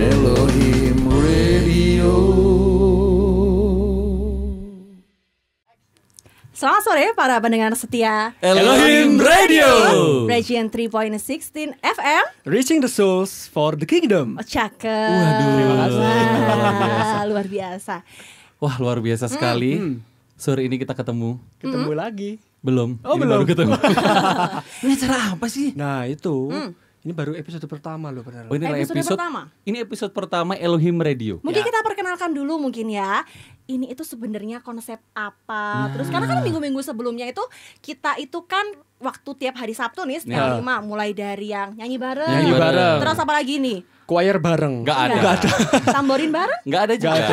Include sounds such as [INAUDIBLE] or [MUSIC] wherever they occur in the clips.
Elohim Radio. Selamat sore para pendengar setia Elohim Radio. Region 3.16 FM Reaching the souls for the kingdom. Oh cakep Waduh. Terima kasih. Wah, Luar biasa Wah luar biasa sekali. Sore ini kita ketemu. Ketemu lagi. Belum. Oh, Ini belum. Baru ketemu. [LAUGHS] ini acara apa sih? Nah, itu. Ini baru episode pertama loh benar. Oh, ini Episode episode, pertama? Ini episode pertama Elohim Radio. Mungkin Ya. kita perkenalkan dulu mungkin ya Ini itu sebenarnya konsep apa Terus karena kan minggu-minggu sebelumnya itu Kita itu kan waktu tiap hari Sabtu nih Setiap Ya. lima Mulai dari yang nyanyi bareng Nyanyi bareng. Terus apa lagi nih? Choir bareng. Nggak ada. Nggak Tamborin bareng? Nggak ada juga.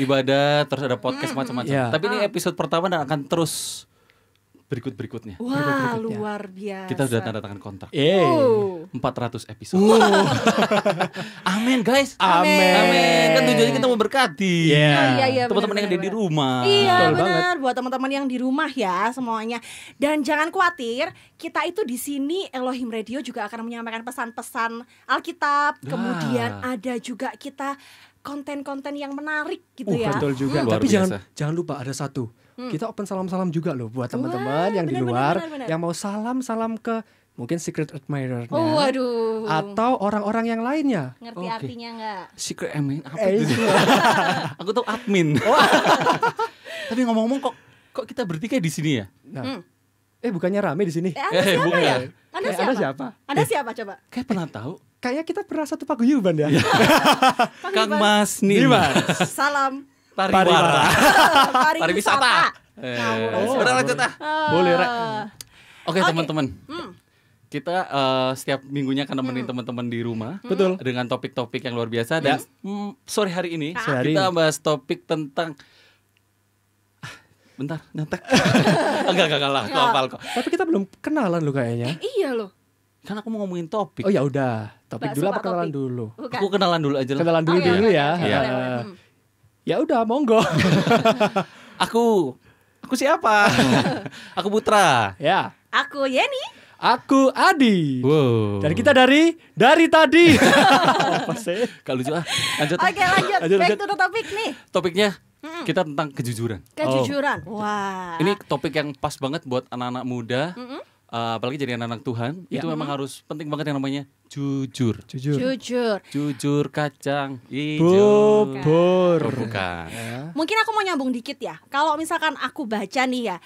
Ibadah terus ada podcast macam-macam. Ya. Tapi ini episode pertama dan akan terus berikut-berikutnya. Wah luar biasa Kita sudah tanda tangan kontrak. Yeay. Oh. 400 episode. [LAUGHS] Amin guys. Amin. Amin. Kan tujuannya kita memberkati. Iya. Oh, iya, iya, Teman-teman yang ada di rumah. Iya Betul benar buat teman-teman yang di rumah ya semuanya. Dan jangan khawatir, kita itu di sini Elohim Radio juga akan menyampaikan pesan-pesan Alkitab. Kemudian ada juga kita konten-konten yang menarik gitu Uh, ya. betul juga. Luar Tapi biasa. jangan jangan lupa ada satu. Kita open salam-salam juga loh buat teman-teman yang di luar yang mau salam-salam ke mungkin secret admirer Oh, waduh. atau orang-orang yang lainnya. Ngerti Oke. artinya nggak? Secret admin apa Eh, itu? [LAUGHS] Aku tuh admin. [LAUGHS] Tapi ngomong-ngomong kok kok kita bertiga di sini ya? Nah, Hmm. eh bukannya rame di sini? Eh, anda Eh, siapa bukan. ya? Anda Eh, Anda siapa? siapa? Anda siapa coba? Kayak pernah tahu. Kayaknya kita pernah satu paguyuban ya. [LAUGHS] Kang Mas Nimas. Salam Pariwara. [LAUGHS] pariwisata. Pariwisata. Eh, Ngawur. udah lanjut ah. Boleh, Rek. Oke, teman-teman. Hmm. Kita eh, setiap minggunya akan nemenin teman-teman di rumah. Betul. Dengan topik-topik yang luar biasa dan mm, sore hari ini Sore hari kita ini. bahas topik tentang Ah, bentar nyantek [LAUGHS] enggak enggak enggak lah aku hafal kok Tapi kita belum kenalan loh kayaknya. Iya loh. kan aku mau ngomongin topik Oh ya udah, topik Bakso dulu apa kenalan Topik? dulu? Bukan. aku kenalan dulu aja lah Kenalan dulu Oke, dulu oke, ya. Iya. Eh, Hmm. Ya udah, monggo. [LAUGHS] aku aku siapa [LAUGHS] aku Putra ya. Aku Yeni. Aku Adi. wow Dan kita dari dari tadi. [LAUGHS] Apa sih? Gak lucu ah lanjut. Oke lanjut. Lanjut, Back lanjut. to the topic nih. topiknya kita tentang kejujuran Kejujuran. Wah. ini topik yang pas banget buat anak-anak muda uh, apalagi jadi anak-anak Tuhan Ya. itu memang harus penting banget yang namanya jujur Jujur. jujur. jujur kacang hijau Bubur. Oh, bukan Mungkin aku mau nyambung dikit ya. Kalau misalkan aku baca nih ya,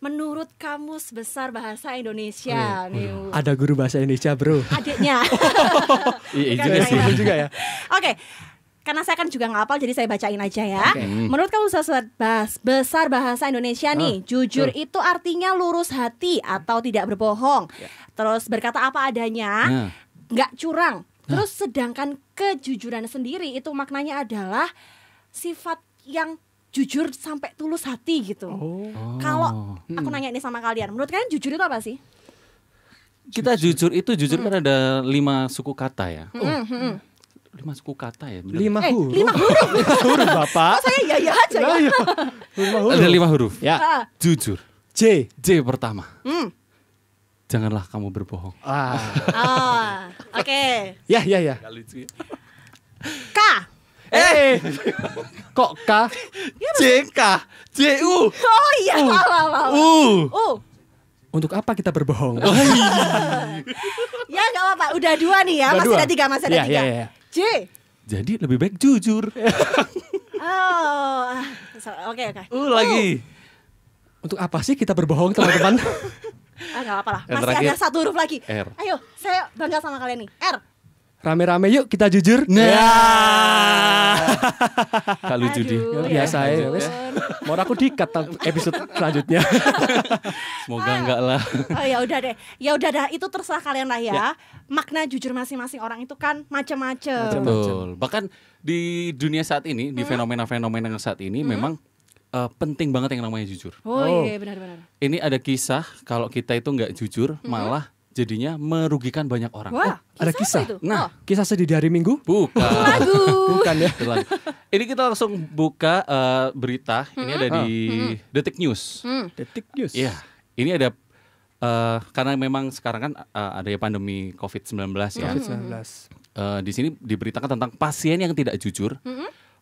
menurut kamus besar bahasa Indonesia nih. Ada guru bahasa Indonesia, Bro. Adiknya. [LAUGHS] iya Bukan juga sih juga ya. Oke. Karena saya kan juga ngapal jadi saya bacain aja ya. Oke. Menurut kamu besar, bahas- besar bahasa Indonesia nih, jujur itu artinya lurus hati atau tidak berbohong. Terus berkata apa adanya, Nah. Nggak curang. Terus sedangkan kejujuran sendiri itu maknanya adalah sifat yang jujur sampai tulus hati gitu. Oh. Kalau aku nanya ini sama kalian, menurut kalian jujur itu apa sih? kita jujur itu jujur kan ada lima suku kata ya Hmm, hmm. lima suku kata ya bener? Lima Eh, huruf. lima huruf. [LAUGHS] Lima huruf, Bapak. Saya ya ya aja ya. Lima huruf. ada lima huruf Ya. Ah, jujur J. J pertama hmm. Janganlah kamu berbohong Ah. Ah, oke. Ya, ya, ya. Lucu ya. K. Eh. Kok K? J K J U Oh iya, salah. U Uh, Untuk apa kita berbohong? [LAUGHS] ya nggak apa-apa. Udah dua nih ya, Udah masih dua. ada tiga, masih ada Iya, tiga. iya, iya. J. jadi lebih baik jujur Oh, ah, so- oke oke. U lagi Untuk apa sih kita berbohong, teman-teman? [LAUGHS] Ah nggak apa-apa lah. Masih terakhir. ada satu huruf lagi. R. Ayo, saya bangga sama kalian nih. R. Rame-rame yuk kita jujur. Nah. [LAUGHS] Gak lucu deh. Ya, biasa ya, wes. Mau aku dikat episode selanjutnya. [LAUGHS] Semoga enggak lah. Oh ya udah deh, ya udah dah itu terserah kalian lah ya. Ya. Makna jujur masing-masing orang itu kan macam-macam. Macam- Betul. Bahkan di dunia saat ini, di fenomena-fenomena yang saat ini memang eh, penting banget yang namanya jujur. Oh, Oh. iya benar-benar. Ini ada kisah kalau kita itu nggak jujur, malah jadinya merugikan banyak orang. Wah, ada apa kisah? itu? Nah. Oh, Kisah sedih di hari Minggu? Bukan. [LAUGHS] lagu. Bukan ya? Betul. Ini kita langsung buka eh, berita. Ini ada di Detik News. Hmm. Detik News. Iya. Ini ada eh, karena memang sekarang kan eh, ada ya pandemi COVID-19 ya. COVID-19. eh, di sini diberitakan tentang pasien yang tidak jujur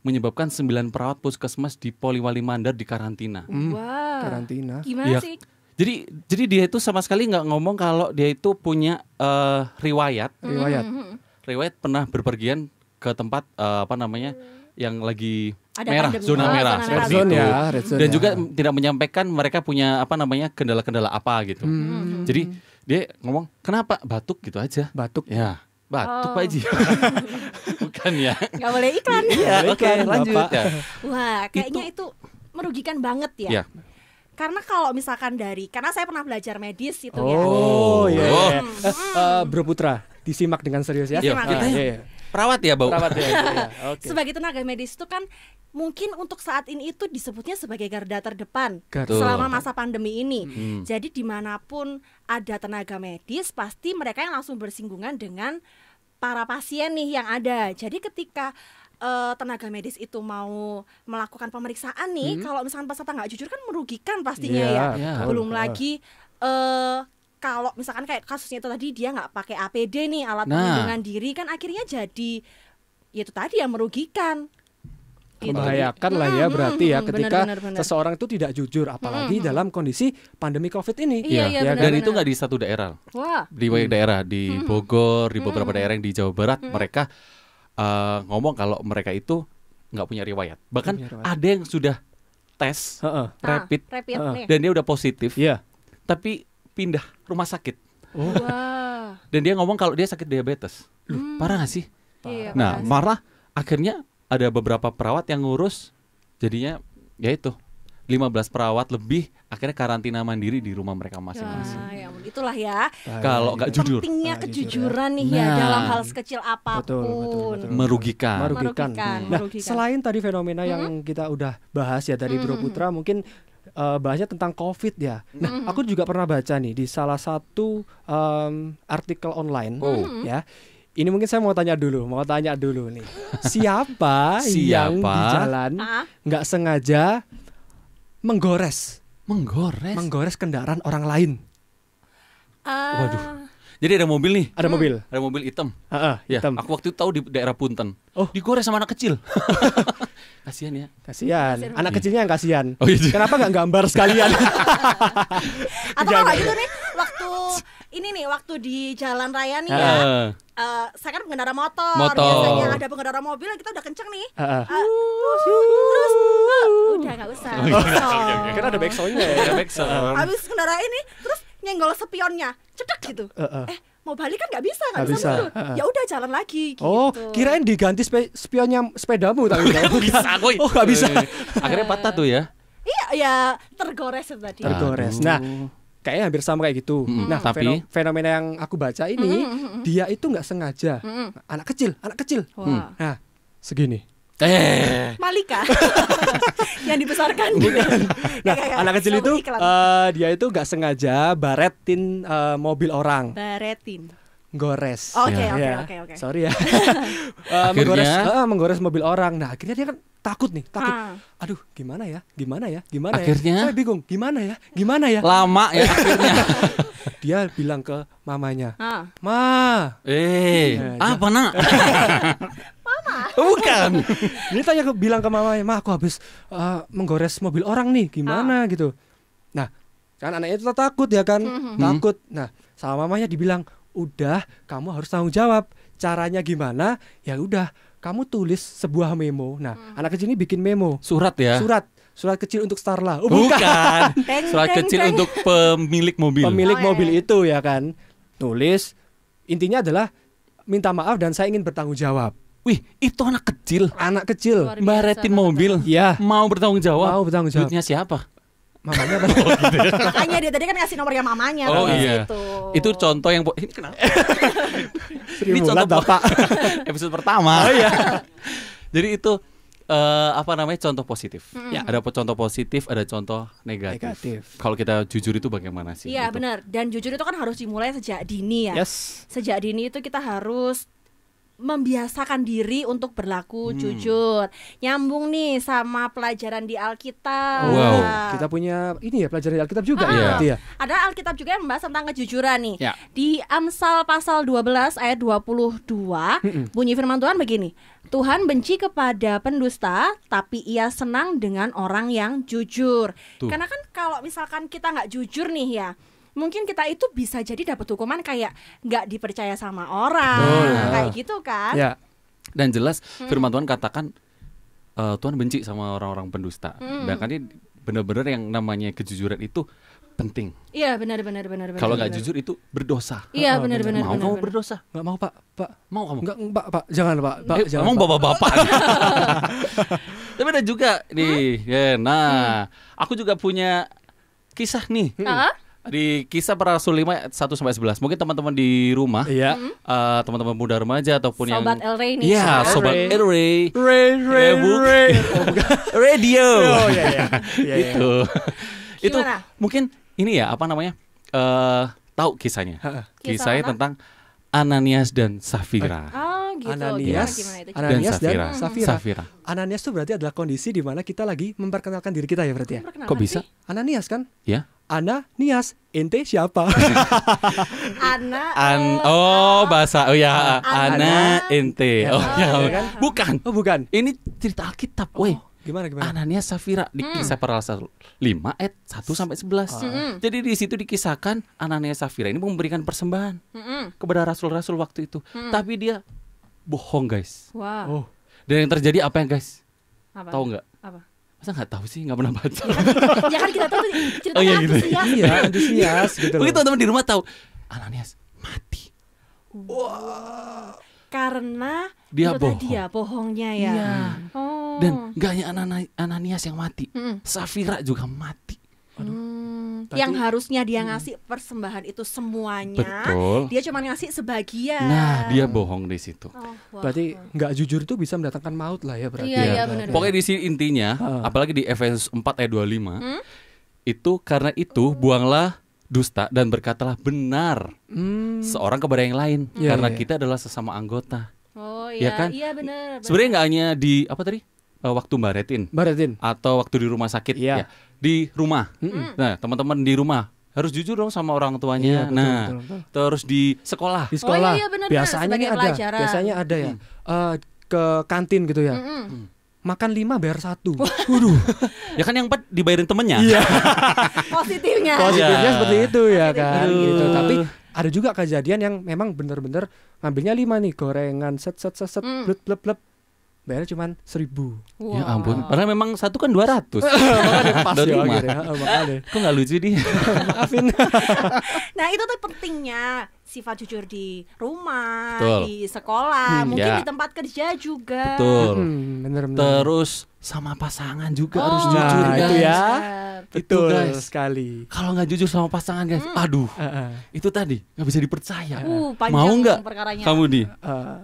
menyebabkan 9 perawat puskesmas di Poliwali Mandar di karantina. Hmm, Wah. Karantina. Gimana Iya. sih? Jadi jadi dia itu sama sekali nggak ngomong kalau dia itu punya eh, riwayat Riwayat. riwayat pernah berpergian ke tempat eh, apa namanya yang lagi Ada merah pandemi. zona Oh, merah zona Red seperti zone itu. ya, red zone dan ya. juga tidak menyampaikan mereka punya apa namanya kendala-kendala apa gitu Hmm, jadi dia ngomong kenapa batuk gitu aja batuk. ya batuk Oh. Pak Haji [LAUGHS] bukan ya Nggak boleh iklan. iya Boleh oke kan, lanjut Bapak? ya Wah, kayaknya itu, merugikan banget ya. Iya. Karena kalau misalkan dari, karena saya pernah belajar medis itu ya. Oh, iya. Oh. iya. Eh, eh, Bro Putra, disimak dengan serius ya. Disimak, Ah, kita iya, iya. Perawat ya bau Perawat ya. iya. [LAUGHS] Oke. Sebagai tenaga medis itu kan mungkin untuk saat ini itu disebutnya sebagai garda terdepan. Betul. selama masa pandemi ini. Hmm. Jadi di mana pun ada tenaga medis, pasti mereka yang langsung bersinggungan dengan para pasien nih yang ada. Jadi ketika eh, tenaga medis itu mau melakukan pemeriksaan nih, kalau misalkan peserta nggak jujur kan merugikan pastinya Iya, ya. Betul. Belum lagi eh kalau misalkan kayak kasusnya itu tadi dia nggak pakai APD nih alat Nah. pelindungan diri kan akhirnya jadi ya itu tadi yang merugikan. Gitu. membahayakan lah ya Mm, berarti ya mm, mm, ketika benar, benar, benar. seseorang itu tidak jujur apalagi dalam kondisi pandemi covid ini Iya, iya, ya benar, kan? dan itu nggak di satu daerah Wah. di banyak daerah di Bogor di beberapa daerah yang di Jawa Barat mereka eh, ngomong kalau mereka itu nggak punya riwayat bahkan punya riwayat. ada yang sudah tes Heeh. rapid Ah, rapid nih. dan dia udah positif Iya. tapi pindah rumah sakit. Wah. dan dia ngomong kalau dia sakit diabetes. Parah gak sih? Iya, nah makasih. marah akhirnya ada beberapa perawat yang ngurus. Jadinya ya itu 15 perawat lebih akhirnya karantina mandiri di rumah mereka masing-masing. Wah, ya itulah ya. Kalau nggak jujur. Pentingnya Ah, kejujuran nih ya Nah. dalam hal sekecil apa pun. Betul, betul, betul. merugikan. Merugikan. Merugikan, Nah, merugikan. selain tadi fenomena yang kita udah bahas ya dari Bro Putra, mungkin eh, bahasnya tentang COVID ya. Nah, aku juga pernah baca nih di salah satu em, artikel online, Oh. ya. Ini mungkin saya mau tanya dulu, mau tanya dulu nih. Siapa, [LAUGHS] yang Siapa? di jalan Ah, nggak sengaja menggores, menggores menggores kendaraan orang lain? ah, Waduh. Jadi ada mobil nih, Ada mobil. ada mobil hitam. Heeh, Ya, hitam. aku waktu itu tahu di daerah Punten. Oh. digores sama anak kecil. [LAUGHS] Kasihan ya. Kasihan, anak kecilnya yang kasihan. Oh, iya. Kenapa nggak gambar sekalian? [LAUGHS] atau kalau gitu nih waktu ini nih waktu di jalan raya nih ya. Eh, saya kan pengendara motor, Motor. biasanya ada pengendara mobil kita udah kenceng nih. Heeh. Ah, terus, terus ah, udah nggak usah. Oh, iya. Kan ada backsoundnya ya. ada backsound. Habis kendaraan ini terus nyenggol spionnya, cedak gitu. Heeh. Eh mau balik kan nggak bisa, nggak bisa, bisa. mundur. Heeh. Ya udah jalan lagi. Gitu. Oh, kirain diganti spe spionnya sepedamu tapi [LAUGHS] nggak bisa, Goy. Oh, nggak bisa. Akhirnya patah tuh ya. Iya, ya tergores itu tadi. Tergores. Aduh. Nah, kayaknya hampir sama kayak gitu. Mm-mm, Nah, tapi- feno- fenomena yang aku baca ini, dia itu nggak sengaja. Mm-mm. Anak kecil, anak kecil. Wah. Nah, segini. Eh, Malika [LAUGHS] yang dibesarkan juga. Nah, Kayak- anak kecil itu iklan. eh, dia itu nggak sengaja baretin eh, mobil orang, baretin. gores. Oke, Ya. oke, Ya. oke, oke. Sorry ya. [LAUGHS] Eh, Akhirnya? menggores, eh, menggores mobil orang. Nah, akhirnya dia kan takut nih, takut. Ah. Aduh, gimana ya? Gimana ya? Gimana Akhirnya? ya? Saya bingung. Gimana ya? Gimana ya? lama ya [LAUGHS] akhirnya. Dia bilang ke mamanya, Ah. "Ma, Eh, Ya, apa nak? [LAUGHS] Bukan. [LAUGHS] Ini tanya ke bilang ke mamanya, "Ma, aku habis eh, menggores mobil orang nih, gimana?" Ah. gitu. Nah, kan anaknya itu takut ya kan? Hmm. Takut. Nah, sama mamanya dibilang, "Udah, kamu harus tanggung jawab. Caranya gimana? Ya udah, kamu tulis sebuah memo." Nah, Hmm. anak kecil ini bikin memo. Surat ya? Surat, surat kecil untuk Starla. Oh, Bukan. [LAUGHS] Teng, Surat teng, kecil teng. untuk pemilik mobil. Pemilik Oh, iya, mobil iya. itu ya kan. Tulis intinya adalah minta maaf dan saya ingin bertanggung jawab. Wih, itu anak kecil. Anak kecil Baretin mobil. Iya. Mau bertanggung jawab. Mau bertanggung jawab. Duitnya siapa? mamanya apa? [LAUGHS] Makanya dia tadi kan ngasih nomornya mamanya Oh iya. situ. Itu contoh yang ini kenapa? [LAUGHS] Ini contoh Bapak. [LAUGHS] episode pertama. Oh iya. Jadi itu eh, apa namanya contoh positif. Ya. Ada contoh positif, ada contoh negatif. Negatif. Kalau kita jujur itu bagaimana sih? Iya gitu? benar. Dan jujur itu kan harus dimulai sejak dini ya. Yes. Sejak dini itu kita harus membiasakan diri untuk berlaku Hmm. jujur. Nyambung nih sama pelajaran di Alkitab. Wow. Kita punya ini ya pelajaran Alkitab juga Ah. ya, ya. Ada Alkitab juga yang membahas tentang kejujuran nih. Ya. Di Amsal pasal 12 ayat 22 bunyi firman Tuhan begini. Tuhan benci kepada pendusta tapi ia senang dengan orang yang jujur. Tuh. Karena kan kalau misalkan kita nggak jujur nih ya, mungkin kita itu bisa jadi dapat hukuman kayak nggak dipercaya sama orang, Betul. kayak gitu kan? Ya. Dan jelas Hmm. firman Tuhan katakan eh, Tuhan benci sama orang-orang pendusta. Hmm. Dan kan ini benar-benar yang namanya kejujuran itu penting. Iya benar benar benar. Kalau nggak jujur itu berdosa. Iya benar benar. Mau benar, kamu benar. berdosa? Nggak mau Pak, Pak. Mau kamu? Enggak, Pak, Pak. Jangan Pak, Pak. Eh, jangan, emang Pak. bapak-bapak. [LAUGHS] Tapi ada juga nih. Ya, nah, aku juga punya kisah nih. Ah? Di kisah para rasul 5 ayat 1 sampai 11. Mungkin teman-teman di rumah Iya. eh, teman-teman muda remaja ataupun Sobat yang El Rey nih. Iya, sobat Ray. El Rey. Ray, Eh, bukan. Radio. Oh iya iya. Iya, iya. itu. itu Gimana? mungkin ini ya apa namanya? eh tahu kisahnya. Kisah Kisahnya apa? tentang Ananias dan Safira. Oh gitu. Ananias, Gimana, gimana itu? Ana- Ananias dan Safira. Safira. Safira. Ananias itu berarti adalah kondisi di mana kita lagi memperkenalkan diri kita ya berarti ya. Kok bisa? Ananias kan? Ya. Ananias, ente siapa? [LAUGHS] Ana An eh, oh bahasa oh ya Ana. Ana ente. Oh ya. Iya kan? Bukan. Oh bukan. Ini cerita Alkitab, woi. Gimana gimana? Ananias Safira di kisah para rasul 5 ayat 1 sampai 11. Mm-mm. Jadi di situ dikisahkan Ananias Safira ini memberikan persembahan Mm-mm. kepada rasul-rasul waktu itu. Tapi dia bohong, guys. Wah. Oh, Dan yang terjadi apa ya, guys? Apa? Tahu nggak? Masa nggak tahu sih, nggak pernah baca. ya kan kita tuh ceritanya Oh, iya, gitu. antusias. iya antusias gitu loh. Mungkin teman-teman di rumah tahu. Ananias mati. Karena Dia bohong. tadi ya bohongnya ya. Iya. Oh. Dan nggak hanya Anani- Ananias yang mati, Mm-mm. Safira juga mati. Hmm, Berarti- yang harusnya dia ngasih persembahan itu semuanya, Betul. dia cuma ngasih sebagian. Nah, dia bohong di situ. Oh, wah. Berarti nggak jujur itu bisa mendatangkan maut lah ya berarti. Iya, ya. iya, benar. Pokoknya di sini intinya, Ah. apalagi di Efesus 4 ayat 25, Hmm? itu karena itu buanglah dusta dan berkatalah benar Hmm. seorang kepada yang lain Iya, karena iya. kita adalah sesama anggota. Oh Iya iya, kan? iya benar. benar. Sebenarnya nggak hanya di apa tadi? Eh, waktu Mbak Retin Baratin. atau waktu di rumah sakit Iya. ya. Di rumah. Mm-mm. Nah, teman-teman di rumah harus jujur dong sama orang tuanya. Iya, betul, nah, betul, betul. terus di sekolah. Di sekolah iya, benar-benar, biasanya sebagai nih ada, pelajaran. biasanya ada ya. Eh, ke kantin gitu ya. Mm-mm. Makan lima bayar satu. Waduh. [LAUGHS] Ya kan yang empat dibayarin temennya. Iya. [LAUGHS] Positifnya. Positifnya Iya. seperti itu ya kan. Aduh. Gitu. Tapi ada juga kejadian yang memang bener-bener ngambilnya lima nih gorengan set set set set Mm. blep blep blep bayarnya cuma seribu Ya Wah. ampun, padahal memang satu kan 200 [LAUGHS] pas Dan ya akhirnya Oh, makanya [LAUGHS] Kok nggak lucu dia? [LAUGHS] maafin Nah itu tuh pentingnya sifat jujur di rumah, Betul. di sekolah, Hmm, mungkin ya. di tempat kerja juga. Betul. Hmm, bener bener Terus sama pasangan juga Oh, harus Nah, jujur itu guys. ya. benar. betul Itu, guys. sekali Kalau nggak jujur sama pasangan guys, Hmm. aduh, Heeh. itu tadi nggak bisa dipercaya. Uh, Mau nggak kamu nih? Eh,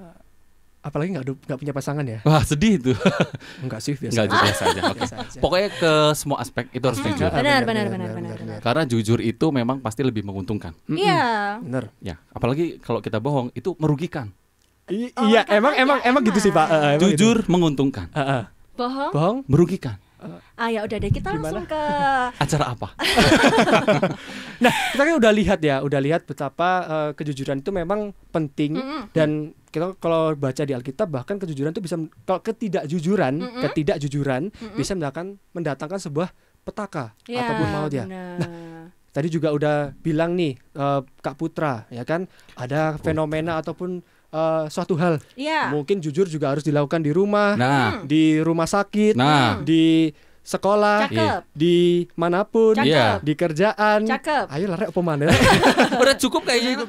apalagi nggak ada- nggak punya pasangan ya Wah sedih itu. [LAUGHS] enggak sih biasa Nggak. [LAUGHS] Biasa aja. Pokoknya ke semua aspek itu harus Hmm, jujur. benar, benar, benar, benar, benar. Karena jujur itu memang pasti lebih menguntungkan. Iya. bener Ya, apalagi kalau kita bohong itu merugikan. I- Oh, iya emang emang emang gitu sih pak Eh, gitu. Jujur menguntungkan. Heeh. Bohong. bohong Merugikan. [LAUGHS] Ah ya udah deh kita Gimana? langsung ke [LAUGHS] Acara apa? [LAUGHS] Nah, kita kan udah lihat ya, udah lihat betapa eh, kejujuran itu memang penting Mm-mm. dan kita kalau baca di Alkitab bahkan kejujuran itu bisa kalau ketidakjujuran, Mm-mm. ketidakjujuran Mm-mm. bisa mendatangkan mendatangkan sebuah petaka Ya, ataupun maut ya. benar. Tadi juga udah bilang nih eh, Kak Putra ya kan ada fenomena ataupun eh, suatu hal Iya. mungkin jujur juga harus dilakukan di rumah, Nah, di rumah sakit, nah, di sekolah, Cakep. di mana pun, Cakep. Iya. di kerjaan. Cakep. Ayo lah rek apa mana? [LAUGHS] udah cukup kayaknya itu.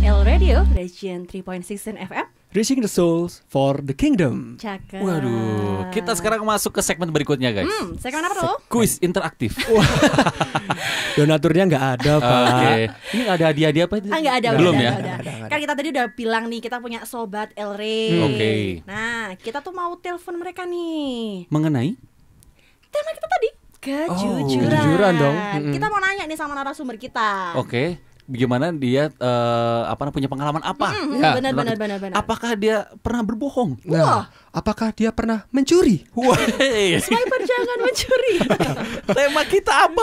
L Radio Region 3.16 FM. Reaching the souls for the kingdom. Cakep. Waduh, kita sekarang masuk ke segmen berikutnya guys. Hmm, segmen apa tuh? Kuis interaktif. [LAUGHS] Donaturnya nggak ada pak. Oke. Ini nggak ada hadiah-hadiah apa itu? Ah nggak ada, Belum udah, ya? udah, udah. Nggak ada, nggak Kan kita tadi udah bilang nih kita punya sobat El Rey. Hmm. Oke. Nah, kita tuh mau telepon mereka nih. Mengenai Tema kita tadi kejujuran. kejujuran dong. Mm-mm. Kita mau nanya nih sama narasumber kita. Oke. Bagaimana dia eh, apa punya pengalaman apa? Hmm, Ya, benar benar benar benar. Apakah dia pernah berbohong? Nah, apakah dia pernah mencuri? Wah, [LAUGHS] Swiper jangan mencuri. [LAUGHS] tema kita apa?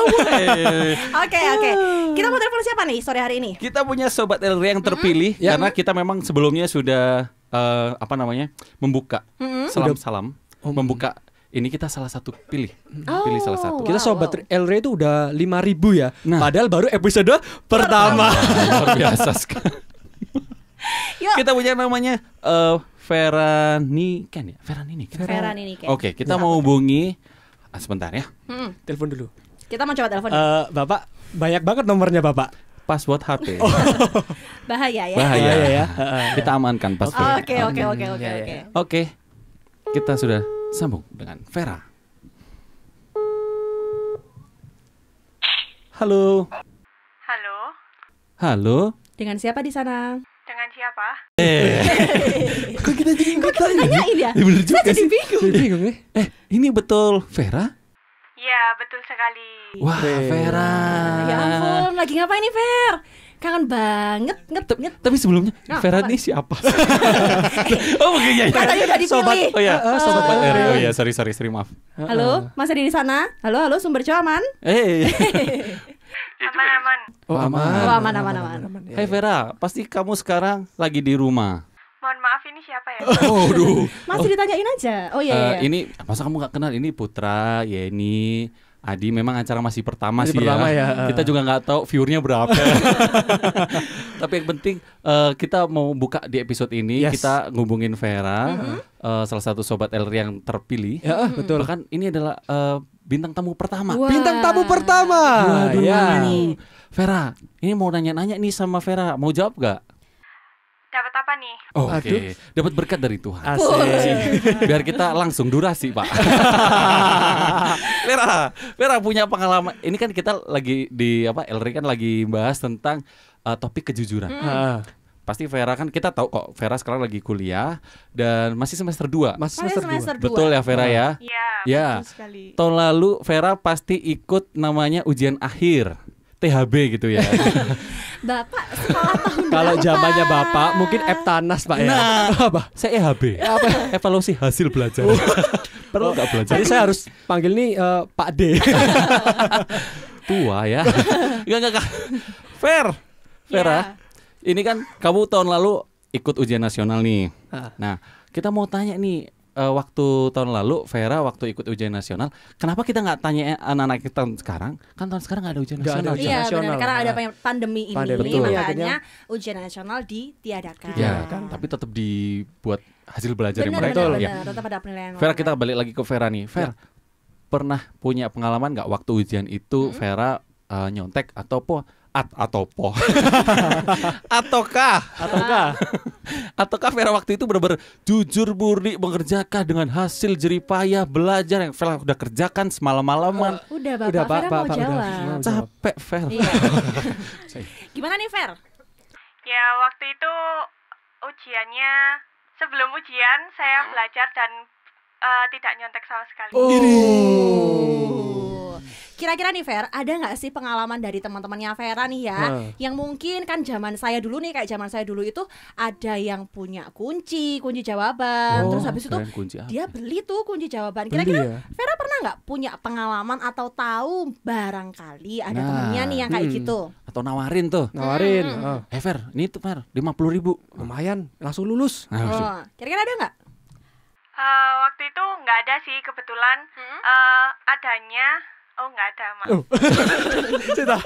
[LAUGHS] Oke oke. Kita mau telepon siapa nih sore hari ini? Kita punya sobat LR yang terpilih Ya. karena kita memang sebelumnya sudah eh, apa namanya membuka Mm-mm. salam salam membuka ini kita salah satu pilih Oh, pilih salah satu Kita Wow, sobat wow. Elre itu udah 5000 ya. Nah. Padahal baru episode pertama. [LAUGHS] luar biasa sekali. Yuk. kita punya namanya eh Vera Niken ya Vera Niken Vera ini kayak. Oke kita mau hubungi ah, sebentar ya Mm-mm. Telepon dulu. Kita mau coba telepon. Eh, Bapak banyak banget nomornya Bapak. password HP [LAUGHS] Bahaya ya. bahaya Bahaya ya. kita amankan password Oke oke oke oke Ya, ya. oke. Oke, kita sudah sambung dengan Vera. Halo, Halo, halo. Dengan siapa di sana? dengan siapa? Eh, [LAUGHS] kok kita jadi nggak tahu? Tanyain ya. Ya, bener juga Saya jadi sih. bingung. Jadi bingung ya. Eh, ini betul Vera? Ya, betul sekali. Wah, Vera. Vera. Ya ampun, lagi ngapain nih Fer? Kangen banget, nget, Ta- nget. Tapi sebelumnya Nah, Vera ini siapa? [LAUGHS] oh, oke ya. Tadi udah dipilih. Oh ya, ah, sobat sobat LR. LR. Oh ya, sorry sorry, sorry maaf. Halo, masih di sana? Halo, halo, sumber cuaman? Eh, [LAUGHS] Aman-aman. Oh, aman. Oh, aman, aman, aman. ya, Hai ya. Vera, pasti kamu sekarang lagi di rumah. Mohon maaf ini siapa ya? [LAUGHS] Oh, duh. Masih ditanyain aja. Oh iya, Eh, iya. ini masa kamu nggak kenal ini Putra, Yeni, Adi memang acara masih pertama Masih sih pertama ya, eh. Kita juga nggak tahu viewernya berapa. [LAUGHS] Tapi yang penting eh, kita mau buka di episode ini Yes. kita ngubungin Vera, eh, salah satu sobat LR yang terpilih. Ya, ah, betul. Bahkan ini adalah eh, bintang tamu pertama. Wah. Bintang tamu pertama. Waduh. Ya. Vera, ini mau nanya-nanya nih sama Vera, mau jawab gak? Dapat apa nih? Oke, Aduh. dapat berkat dari Tuhan. Asik. biar kita langsung durasi pak [LAUGHS] Vera Vera punya pengalaman ini kan kita lagi di apa Elri kan lagi bahas tentang uh, topik kejujuran Ah, pasti Vera kan kita tahu kok Vera sekarang lagi kuliah dan masih semester 2 Mas Saya semester semester dua. dua. betul ya Vera ya Ya, ya betul sekali. tahun lalu Vera pasti ikut namanya ujian akhir THB gitu ya [LAUGHS] Bapak sekolah tahun [LAUGHS] Kalau zamannya Bapak mungkin Eptanas Pak ya. Nah. [LAUGHS] Apa? saya EHB evaluasi hasil belajar perlu nggak belajar Jadi saya harus panggil nih eh, Pak D. tua ya. Enggak enggak. Fair. Vera. Ini kan kamu tahun lalu ikut ujian nasional nih. Ah. Nah, kita mau tanya nih eh, waktu tahun lalu Vera waktu ikut ujian nasional, kenapa kita nggak tanya anak-anak kita tahun sekarang? Kan tahun sekarang nggak ada ujian Nggak ada nasional. ujian Iya benar nasional. karena ada pan- pandemi ini Pandemi, betul. makanya Akhirnya- ujian nasional ditiadakan. Ya, kan. tapi tetap dibuat hasil belajar Benar mereka. benar Ya. benar tetap ada penilaian. Vera kita balik lagi ke Vera nih. Vera pernah punya pengalaman nggak waktu ujian itu Vera eh, nyontek atau po at, atau po [LAUGHS] ataukah Ataukah? [LAUGHS] ataukah Vera waktu itu benar-benar jujur murni mengerjakan dengan hasil jeripayah belajar yang Vera udah kerjakan semalam-malaman Udah Bapak Udah, Pak, Vera Pak, mau udah. jawab. Jawab. capek Vera Iya. [LAUGHS] Gimana nih Fer? Ya, waktu itu ujiannya sebelum ujian saya belajar dan eh, tidak nyontek sama sekali. Oh. Kira-kira nih Fer, ada nggak sih pengalaman dari teman-temannya Vera nih ya, Hmm. yang mungkin kan zaman saya dulu nih kayak zaman saya dulu itu ada yang punya kunci, kunci jawaban, Oh, terus habis itu dia beli tuh kunci jawaban. Kira-kira ya? Vera pernah nggak punya pengalaman atau tahu barangkali ada Nah. temennya nih yang kayak Hmm. gitu? atau nawarin tuh Nawarin. Hmm. oh, eh Ver ini tuh Ver lima puluh ribu lumayan, langsung lulus. nah, Oh, kira-kira ada nggak? Eh, waktu itu nggak ada sih kebetulan eh, adanya oh nggak ada mak. Oh. Cita.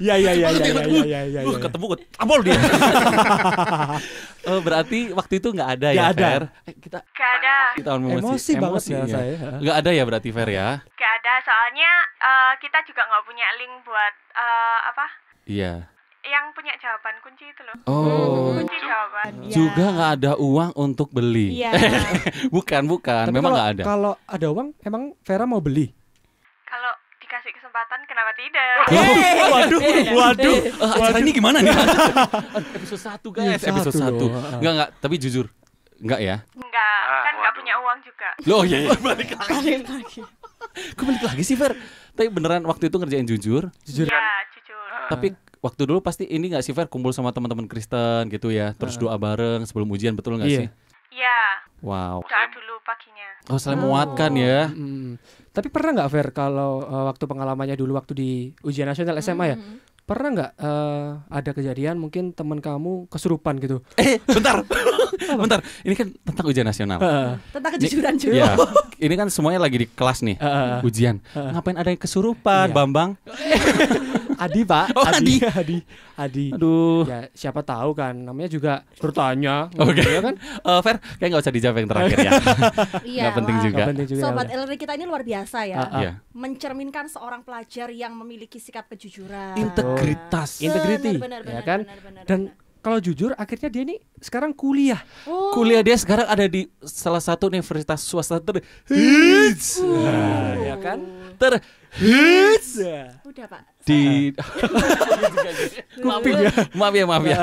Ya ya ya ya ya ya ya ya. Uh, ya. ketemu gue tampol dia. [LAUGHS] oh, berarti waktu itu nggak ada Nggak ya, ada. Fer? Eh, kita Nggak ada, kita emosi, Emosi banget ya saya. Nggak ada ya berarti Fer ya? nggak ada. Soalnya eh, kita juga nggak punya link buat eh, apa? Iya. Yang punya jawaban kunci itu loh. Oh. Kunci jawaban. Ya. Juga nggak ada uang untuk beli. Iya. [LAUGHS] bukan, bukan. Tapi Memang nggak ada. Kalau ada uang, emang Vera mau beli? Kesempatan kenapa tidak? [LAUGHS] waduh, waduh. Eh, acara ini gimana nih? episode 1 guys, Iya, episode satu 1. loh. Ah. Enggak, enggak, tapi jujur. Enggak ya? Enggak, kan nggak punya uang juga. Loh, iya, iya. [LAUGHS] balik lagi. Kok balik lagi sih, Fer? Tapi beneran waktu itu ngerjain jujur, Jujur. Ya, jujur. tapi waktu dulu pasti ini nggak sih Fer kumpul sama teman-teman Kristen gitu ya, terus doa bareng sebelum ujian betul nggak Iya. sih? Iya, Wow. doa dulu paginya. Oh, saling menguatkan ya. Mm. Tapi pernah nggak Fer kalau eh, waktu pengalamannya dulu waktu di ujian nasional SMA ya, pernah nggak eh, ada kejadian mungkin teman kamu kesurupan gitu? Eh, bentar. [LAUGHS] bentar. Ini kan tentang ujian nasional. Heeh. Tentang kejujuran juga. Ya, [LAUGHS] ini kan semuanya lagi di kelas nih, Heeh. ujian. Ngapain ada yang kesurupan, Iya. Bambang? [LAUGHS] Adi Pak, Oh, Adi, [LAUGHS] Adi, Adi. Aduh. Ya siapa tahu kan, namanya juga bertanya, Oke. ya kan? [LAUGHS] Eh, Fer, kayak nggak usah dijawab yang terakhir ya. [LAUGHS] Iya, Nggak penting juga. Nggak penting juga. Sobat ya. Elri kita ini luar biasa ya. Ah, ah. Iya. Mencerminkan seorang pelajar yang memiliki sikap kejujuran. Integritas. Integrity, Benar, benar, ya kan? benar, benar, Dan benar. kalau jujur, akhirnya dia ini sekarang kuliah. Oh, Kuliah dia sekarang ada di salah satu universitas swasta terhits. Nah, ya kan? Terhits udah Pak. Di [LAUGHS] maaf, ya. maaf ya maaf ya.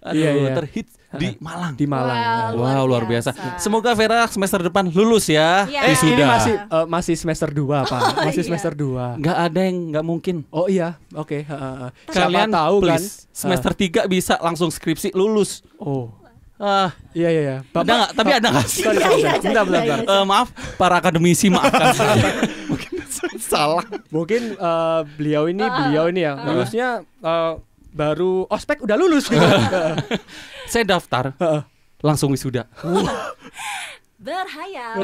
Aduh, Iya, iya. terhits di Malang. Di Malang. Wow, Wow, luar biasa. Semoga Vera semester depan lulus ya. Iya. Eh, Wisuda. ini masih eh, masih semester 2, Pak. Masih Iya. semester 2. nggak ada yang nggak mungkin. Oh iya, oke. heeh, heeh. Siapa Kalian tahu kan? please, semester 3 bisa langsung skripsi lulus. Oh, Ah, iya iya iya. ada nggak? Tapi ada nggak sih? Sorry, Iya, sorry, iya, sorry. iya, Bentar, bentar, iya, bentar. Eh, maaf, para akademisi maafkan [LAUGHS] saya. Mungkin saya [LAUGHS] salah. Mungkin eh, beliau ini beliau ini ya lulusnya eh, baru ospek udah lulus gitu. [LAUGHS] Saya daftar Heeh. langsung wisuda. Berhayal.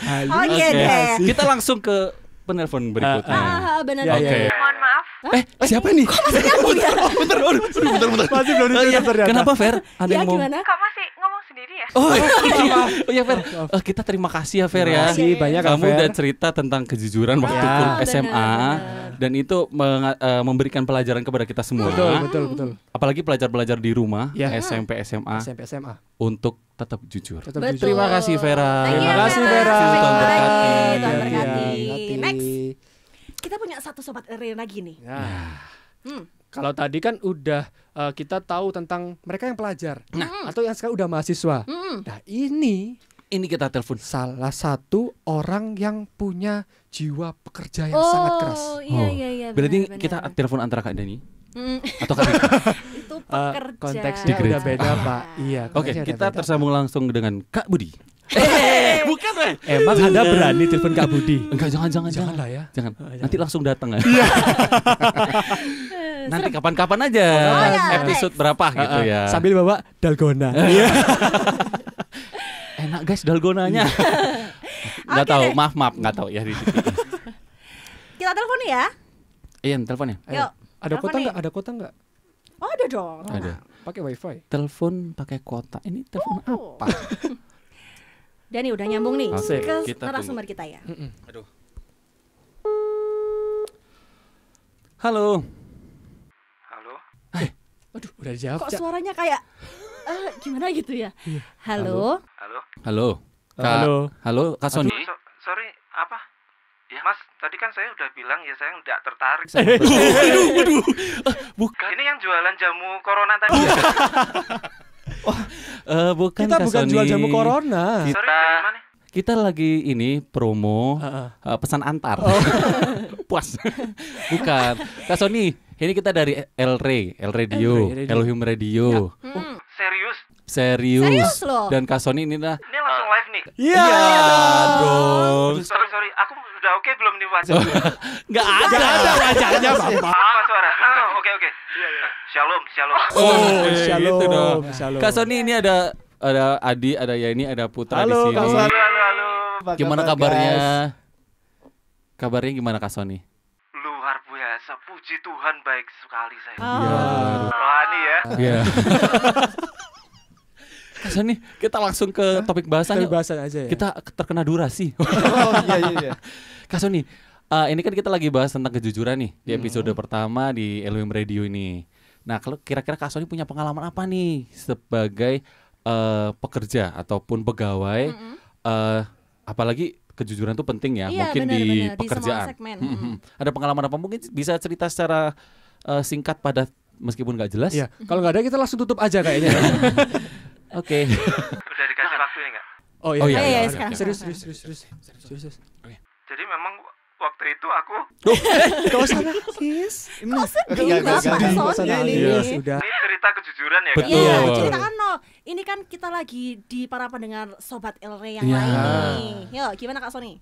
Hayu. [LAUGHS] Oke Oke. deh. Kita langsung ke penelpon berikutnya. Ah, benar Ya, benar, ya, Oke. ya. Mohon maaf, Eh, siapa nih? bentar, bentar, aduh, bentar, bentar. Masih belum Oh, iya. ditutup ternyata. Kenapa Fer? Ada Ya yang mau? gimana? kok masih sendiri ya? Oh, iya. [LAUGHS] oh ya Fer. Eh, kita terima kasih ya Fer Terima ya. kasih banyak Kak Kamu Fer. udah cerita tentang kejujuran waktu Ya. Benar, SMA benar. dan itu eh, memberikan pelajaran kepada kita semua. Betul, betul, betul. Apalagi pelajar-pelajar di rumah, Ya. SMP, SMA SMP SMA. untuk tetap jujur. Tetap Betul. jujur. Terima kasih Vera. Terima kasih Vera. Berkati. Hati-hati. berkati. Next. Kita punya satu sobat Elri lagi nih. Ya. Hmm. Kalau tadi kan udah eh, kita tahu tentang mereka yang pelajar atau yang sekarang udah mahasiswa. Mm-mm. Nah, ini Ini kita telepon. salah satu orang yang punya jiwa pekerja yang sangat keras. Oh, iya iya iya. Berarti benar, kita benar. telepon antara Kak Dani Mm, atau Kak [LAUGHS] itu Eh, pekerja. konteksnya Di udah beda, Pak. Iya, Oke, konteksnya udah kita beda. tersambung langsung dengan Kak Budi. Eh, bukan weh. Emang Anda berani telepon Kak Budi? Enggak, jangan, jangan, Jangan jangan. lah ya. Jangan. Oh, jangan. Nanti langsung datang ya. [LAUGHS] [LAUGHS] Nanti kapan-kapan aja. Oh, ya, Episode berapa gitu ya. Sambil bawa dalgona. [LAUGHS] Enak guys dalgonanya. [LAUGHS] Enggak Oke tahu, deh. maaf maaf enggak tahu ya di. [LAUGHS] Kita telepon ya. Iya, teleponnya. Ayo, Yuk. Ada Telepon kota nih. nggak? Ada kota nggak? Oh, ada dong. Ada. Pakai wifi. Telepon pakai kuota. Ini telepon Oh. apa? Dani udah nyambung nih Oke, ke kita narasumber kita ya. Aduh. Halo, Aduh, udah dijawab. Kok suaranya kayak eh, gimana gitu ya? Halo. halo. Halo. Kak, Halo. Halo, Kak Sony. So- sorry, apa? Ya, Mas, tadi kan saya udah bilang ya saya nggak tertarik. Waduh, waduh. Bukan. Ini yang jualan jamu corona tadi. [LAUGHS] ya? Eh, bukan Kita Kak bukan Sony. jual jamu corona. Kita- Sorry, dari mana? Kita lagi ini promo Heeh. eh, pesan antar. [LAUGHS] Puas. bukan. Kak Sony, ini kita dari El Rey, El Radio, El Radio. Elohim Radio. Hmm. Serius? Serius. Serius loh. Dan Kak Sony ini lah. Ini langsung live nih. Iya. dong. Sorry, sorry. Aku udah oke belum nih wajah? [LAUGHS] Enggak ada. ada wajahnya, Apa suara? [LAUGHS] Oh, Oke, oke. Shalom, shalom. Oh, Shalom, gitu dong. shalom. Kak Sony ini ada ada Adi, ada Yani, ada Putra Halo, di sini. Halo, halo. Apa Gimana kabar, kabarnya? guys? Kabarnya gimana Kak Sony? Luar biasa. Puji Tuhan baik sekali saya. Oh. Rohani ya. Iya. [LAUGHS] Sony, kita langsung ke topik bahasan yuk. Kebebasan aja ya. Kita terkena durasi. Oh, iya iya iya. [LAUGHS] Kak Sony, eh, ini kan kita lagi bahas tentang kejujuran nih di episode pertama di Elohim Radio ini. Nah, kalau kira-kira Kak Sony punya pengalaman apa nih sebagai eh, pekerja ataupun pegawai eh, apalagi kejujuran itu penting ya, Iya, mungkin benar, di. Di semua pekerjaan. segmen. Hmm, hmm. Ada pengalaman apa mungkin bisa cerita secara eh, singkat padat meskipun nggak jelas? Iya, kalau nggak ada kita langsung tutup aja kayaknya. [LAUGHS] Oke. Udah dikasih waktunya nggak? Oh Oh, iya, iya, ada. sekarang, serius, serius, serius, serius, serius, serius. Jadi memang waktu itu aku Gak usah nangis. sedih Enggak, Mas, enggak, Pak enggak, Gak usah Sony nangis. ini. Udah. Cerita kejujuran ya kan? Betul. Iya, Betul. ceritakan no. Ini kan kita lagi di para pendengar Sobat Elre yang Iya. lain nih. Yuk, gimana Kak Sony?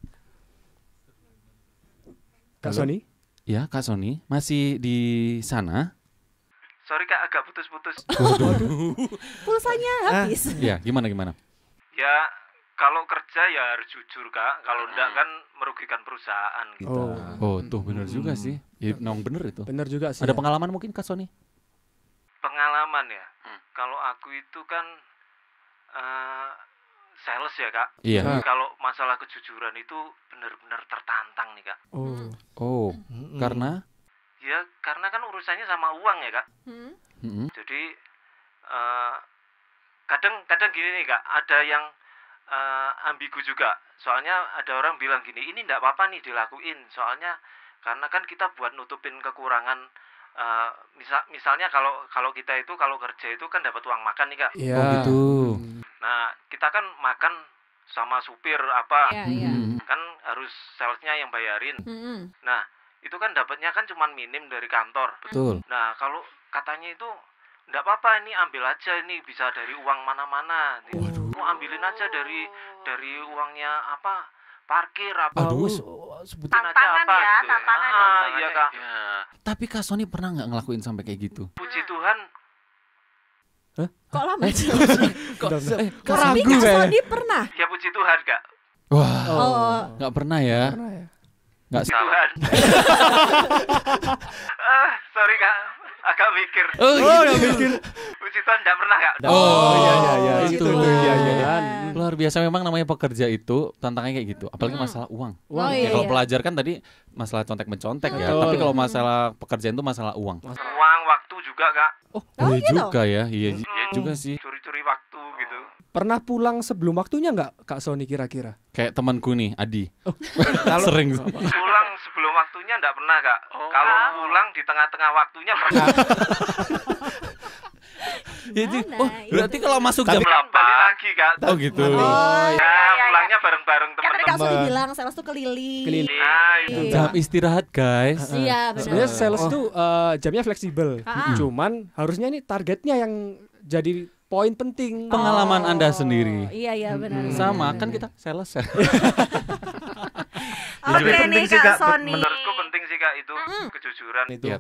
Kak? Sony? Ya, Kak Sony masih di sana? Sorry kak agak putus-putus. [LAUGHS] Pulsanya habis. Ya, gimana gimana? ya kalau kerja ya harus jujur kak. Kalau enggak kan merugikan perusahaan gitu. Oh, Oh, tuh bener juga sih. Ya, memang bener itu. benar juga sih. Ada ya. pengalaman mungkin Kak Sony? Pengalaman ya. Kalau aku itu kan eh, sales ya kak. Iya. Ah. Kalau masalah kejujuran itu benar-benar tertantang nih kak. Oh. Oh, karena Ya karena kan urusannya sama uang ya kak. Hmm? Mm-mm. Jadi eh, kadang kadang gini nih kak, ada yang eh, ambigu juga. Soalnya ada orang bilang gini, ini ndak apa-apa nih dilakuin. Soalnya karena kan kita buat nutupin kekurangan. Eh, misal misalnya kalau kalau kita itu kalau kerja itu kan dapat uang makan nih kak. Iya. Oh, gitu. Nah kita kan makan sama supir apa, Iya, iya. Mm-mm. kan harus salesnya yang bayarin. Mm-mm. Nah itu kan dapatnya kan cuman minim dari kantor. Betul. Nah, kalau katanya itu enggak apa-apa ini ambil aja ini bisa dari uang mana-mana. Mau ambilin aja dari dari uangnya apa? Parkir apa? Aduh. Sebutin Sebutin aja Tantangan apa ya, gitu tantangan. Ah, iya, Kak. Tapi Kak Sony pernah nggak ngelakuin sampai kayak gitu? Puji Tuhan, Kok lama sih? [LAUGHS] Kok, eh, Kok Tapi ragu Kak kayak? Sony pernah. ya puji Tuhan, Kak. Wah, Oh. nggak pernah ya? Pernah ya? Nggak Puji Tuhan. [LAUGHS] [LAUGHS] ah, sorry, Kak. Agak mikir. Oh, Oh, udah mikir. Puji Tuhan enggak pernah, Kak. Oh, iya, iya, iya. itu. Itu, iya, iya, iya. Luar biasa memang namanya pekerja itu tantangannya kayak gitu, apalagi Hmm. masalah uang. Oh, Ya, iya, kalau iya. pelajar kan tadi masalah contek mencontek ya, Betul. tapi kalau masalah pekerjaan itu masalah uang. Uang waktu juga, Kak. Oh, iya gitu? juga ya, iya j- Hmm, juga sih. Curi-curi waktu gitu. Pernah pulang sebelum waktunya nggak Kak Sony kira-kira? Kayak temanku nih, Adi. [LAUGHS] Kalau- Sering. Pulang sebelum waktunya enggak pernah, Kak. Kalau pulang di tengah-tengah waktunya pernah. [LAUGHS] Ji. Gimana? oh, berarti kalau masuk jam balik lagi, Kak. Oh gitu. Oh, Ya, iya, pulangnya bareng-bareng Kan tadi Kak bilang sales tuh keliling. Keliling. Nah, itu. Iya. Jam istirahat, guys. Iya, benar. Sebenarnya sales Oh. tuh eh, jamnya fleksibel. Ah. Cuman harusnya ini targetnya yang jadi poin penting. Pengalaman Oh, Anda sendiri. Iya, iya benar. Sama benar, kan benar. kita sales ya. [LAUGHS] Oke penting nih sih, Kak. Sony. Menurutku penting sih, Kak, itu kejujuran. Itu. Iya.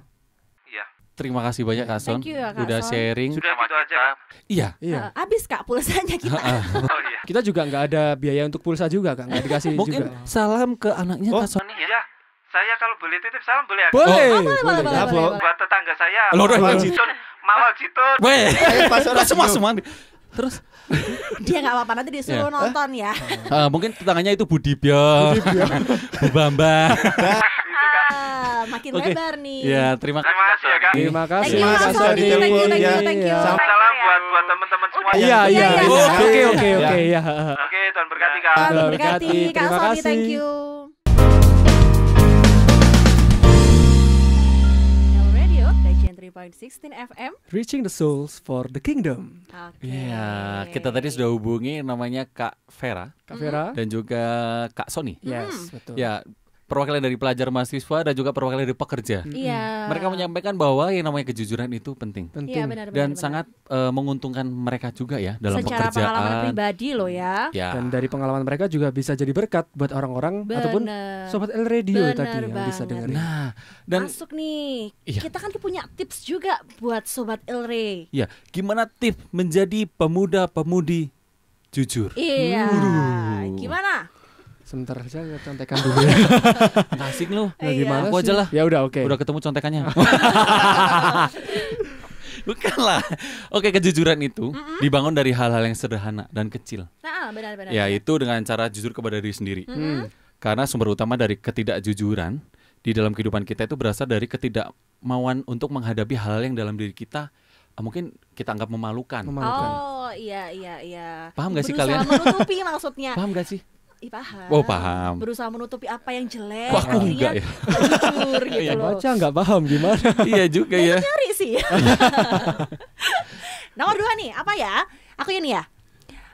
Iya. Terima kasih banyak Kak Son. You ya, Kak Udah Son. sharing. Sudah gitu aja, Kak. Iya. Iya. Eh, habis Kak pulsanya [LAUGHS] kita. Oh iya. Kita juga nggak ada biaya untuk pulsa juga Kak, nggak dikasih Mungkin juga. salam ke anaknya Oh. Kak Son. Iya. Saya kalau boleh titip salam boleh ya? Kak? Boleh, boleh, boleh, boleh, Ya, boleh, Bo. boleh. Buat tetangga saya. Loh, loh, loh. Mawal Jitun. Weh, Pas orang kok semua semua. Terus Dia nggak apa-apa nanti disuruh Ya. nonton ya. eh, mungkin tetangganya itu Budibyo, [LAUGHS] Bu Bambang. Ah, makin Oke. lebar nih. Ya, terima kasih. Terima kasih ya, Kak. Terima kasih Thank you, Kak Kak Sony. Sony. Thank you, thank you, thank you. Salam buat buat teman-teman semua. Iya, Iya, iya. Oke, Iya. oke, oke, ya. Oke, Tuhan berkati Kak. Tuhan Terima berkati. kasih, Kak terima Sony, kasih. thank you. 103.16 FM Reaching the Souls for the Kingdom okay. Ya, kita tadi sudah hubungi namanya Kak Vera Kak Vera Dan juga Kak Sony Yes, mm. betul Ya, perwakilan dari pelajar mahasiswa dan juga perwakilan dari pekerja. Iya. Mereka menyampaikan bahwa yang namanya kejujuran itu penting Penting. Iya, benar, benar, dan benar. sangat eh, menguntungkan mereka juga ya dalam secara pengalaman pekerjaan. pribadi loh ya. Ya. Dan dari pengalaman mereka juga bisa jadi berkat buat orang-orang ataupun sobat L Radio Bener tadi yang bisa dengerin. Nah, dan Masuk nih. Iya. Kita kan punya tips juga buat sobat Ilre. ya, gimana tips menjadi pemuda-pemudi jujur? Iya. Gimana? Sebentar saya contekan [LAUGHS] dulu ya. Asik lu. Nah, Iya. gimana Aku aja lah. Ya udah oke. Udah ketemu contekannya. [LAUGHS] Bukan lah. Oke, kejujuran itu dibangun dari hal-hal yang sederhana dan kecil. Nah, benar-benar. Yaitu dengan cara jujur kepada diri sendiri. Hmm. Karena sumber utama dari ketidakjujuran di dalam kehidupan kita itu berasal dari ketidakmauan untuk menghadapi hal-hal yang dalam diri kita eh, mungkin kita anggap memalukan. Memalukan. Oh, iya iya iya. Paham gak sih Berusaha kalian? menutupi maksudnya. Paham gak sih? Ih, paham. Oh, paham. Berusaha menutupi apa yang jelek. Kok aku akhirnya enggak ya? [LAUGHS] jujur gitu Iya, loh. Baca nggak paham gimana? [LAUGHS] iya juga ya. Cari sih. [LAUGHS] Nomor dua nih, apa ya? Aku ini ya.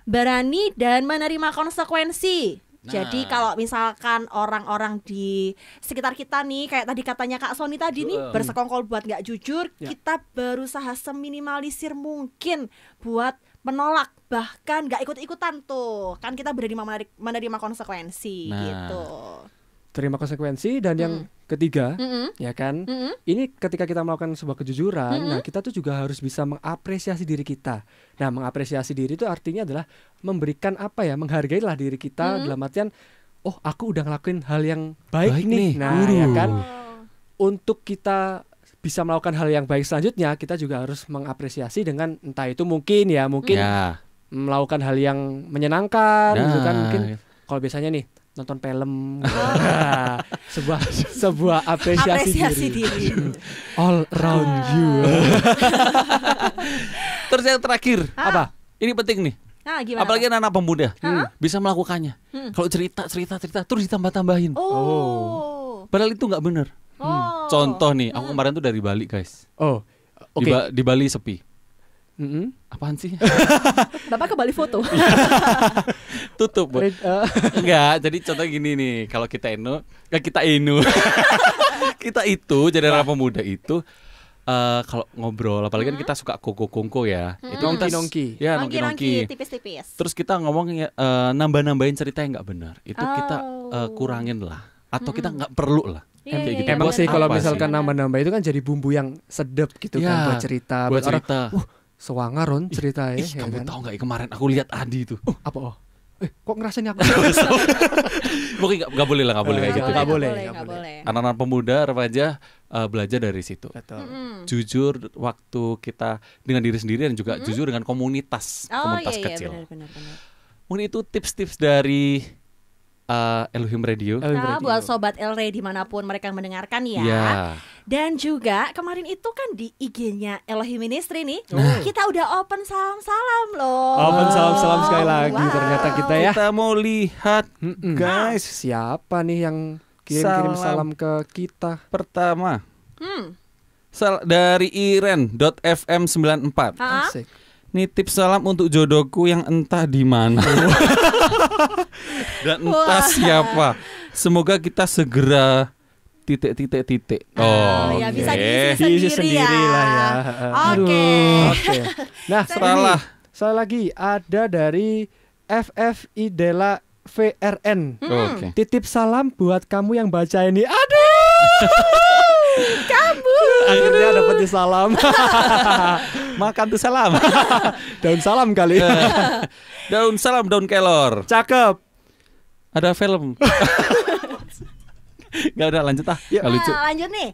Berani dan menerima konsekuensi. Jadi Nah. kalau misalkan orang-orang di sekitar kita nih kayak tadi katanya Kak Sony tadi nih bersekongkol buat nggak jujur, Ya. kita berusaha seminimalisir mungkin buat menolak bahkan nggak ikut-ikutan tuh. Kan kita menerima menerima konsekuensi Nah. gitu. terima konsekuensi dan yang ketiga Mm-mm. ya kan Mm-mm. ini ketika kita melakukan sebuah kejujuran Mm-mm. nah kita tuh juga harus bisa mengapresiasi diri kita nah mengapresiasi diri itu artinya adalah memberikan apa ya menghargailah diri kita Mm-mm. dalam artian oh aku udah ngelakuin hal yang baik, Baik nih. nih. nah Waduh. ya kan untuk kita bisa melakukan hal yang baik selanjutnya kita juga harus mengapresiasi dengan entah itu mungkin ya mungkin Ya. melakukan hal yang menyenangkan gitu kan Nah. mungkin kalau biasanya nih nonton film [LAUGHS] sebuah sebuah apresiasi, Apresiasi diri. diri. all around you [LAUGHS] Terus yang terakhir, apa ini penting nih. Nah, gimana? Apalagi anak-anak pemuda Hah? bisa melakukannya. Hmm. Kalau cerita, cerita, cerita, terus ditambah-tambahin. Oh. Padahal itu nggak bener. Oh. Contoh nih, aku kemarin tuh dari Bali guys. oh Di, oke Ba- di Bali sepi. Mm-mm. Apaan sih? [LAUGHS] Bapak ke Bali foto. [LAUGHS] Tutup. Bu. Eh, Enggak, jadi contoh gini nih, kalau kita eno, ya kita enu. [LAUGHS] kita itu jadi anak pemuda itu eh kalau ngobrol, apalagi kan kita suka koko-kongko ya. Itu kita Nongki-nongki. Ya, Nongki-nongki nongki-nongki. tipis-tipis. Terus kita ngomong ya, eh, nambah-nambahin cerita yang nggak benar. Itu kita eh, Oh. kurangin lah. Atau kita nggak perlu lah. Iya, Kayak iya, gitu. iya, emang Buat sih kalau misalkan nambah-nambah itu kan jadi bumbu yang sedap gitu Ya, kan buat cerita Buat buat orang cerita. uh, sewangar Ron cerita ya, Ih, ya kamu kan? tahu nggak kemarin aku lihat Adi itu. Oh, apa oh eh kok ngerasain aku [LAUGHS] Pokoknya nggak- nggak boleh lah, nggak boleh Eh, kayak gitu. nggak boleh, nggak nggak boleh. Anak-anak pemuda, remaja eh, belajar dari situ. betul Mm. Jujur waktu kita dengan diri sendiri dan juga jujur dengan komunitas, Oh komunitas iya iya kecil. benar benar benar. Mungkin itu tips-tips dari eh, Elohim Radio. Nah, Radio. buat sobat El Rey di mana pun mereka mendengarkan ya. Ya. Dan juga kemarin itu kan di IG-nya Elohim Ministry nih, Oh. kita udah open salam-salam loh. Open salam-salam sekali lagi Wow. ternyata kita ya. Kita mau lihat Mm-mm. guys. Siapa nih yang kirim-kirim Salam. salam ke kita? Pertama Hmm. sal- dari iren.fm94. Ha? Asik. Nitip salam untuk jodohku yang entah di mana. Dan entah Wah. siapa. Semoga kita segera titik titik titik. Oh, ya oke. bisa diisi Diisi sendiri, sendiri ya. lah ya. Oke. Oke. Nah, Salah. ini saya lagi ada dari FF Idela VRN. Oke. Titip salam buat kamu yang baca ini. Aduh. [LAUGHS] kamu. Akhirnya dapat salam. [LAUGHS] Makan tuh salam. [LAUGHS] Daun salam kali. daun salam daun kelor. Cakep. Ada film. [LAUGHS] Gak ada lanjut ah. Ya. Gak lucu. Nah, lanjut nih.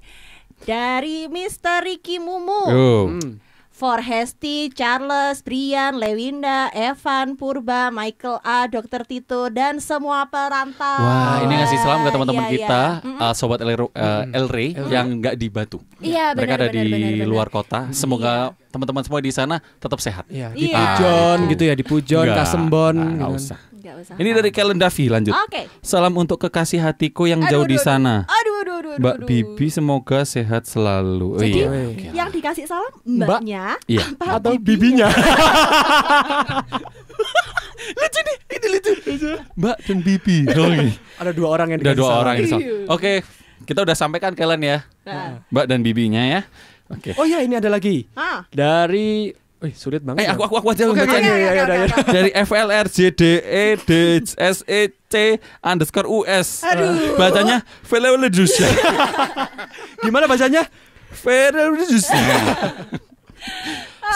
Dari Mr. Ricky Mumu. Oh. Hmm. For Hesti, Charles, Brian, Lewinda, Evan, Purba, Michael A, Dr. Tito, dan semua perantau. Wah, ini ngasih salam ke teman-teman Iya, kita, iya. Mm-mm. uh, sobat El, uh, El Rey yang nggak di Batu. Iya, Mereka benar, ada di benar. luar kota. Semoga teman-teman semua di sana tetap sehat. Ya, di Iya. Pujon gitu ya, di Pujon, Kasembon. nggak gitu kan. usah. Nggak usah. Ini dari Kellen Davi lanjut. Oke. Salam untuk kekasih hatiku yang Aduh, jauh di aduh, sana. Aduh, aduh, aduh, aduh, Mbak aduh. Bibi semoga sehat selalu. Oh, Jadi iya. Weh. Oke. yang dikasih salam Mbak. mbaknya Iya. apa Atau bibinya. [LAUGHS] lucu nih, ini lucu. Mbak dan Bibi. Oke. Ada dua orang yang dua salam. orang. Iya. Oke, kita udah sampaikan Kellen ya. Nah. Mbak dan Bibinya ya. Oke. Oh ya, ini ada lagi. Ah. dari Wih, sulit banget. Eh, ya. aku aku aku aja Oke, oke, bacanya. oke, udah, ya udah. dari FLRJD E D S E C underscore US. Aduh. Bacanya Velolejus. [LAUGHS] Gimana bacanya? Velolejus. [LAUGHS]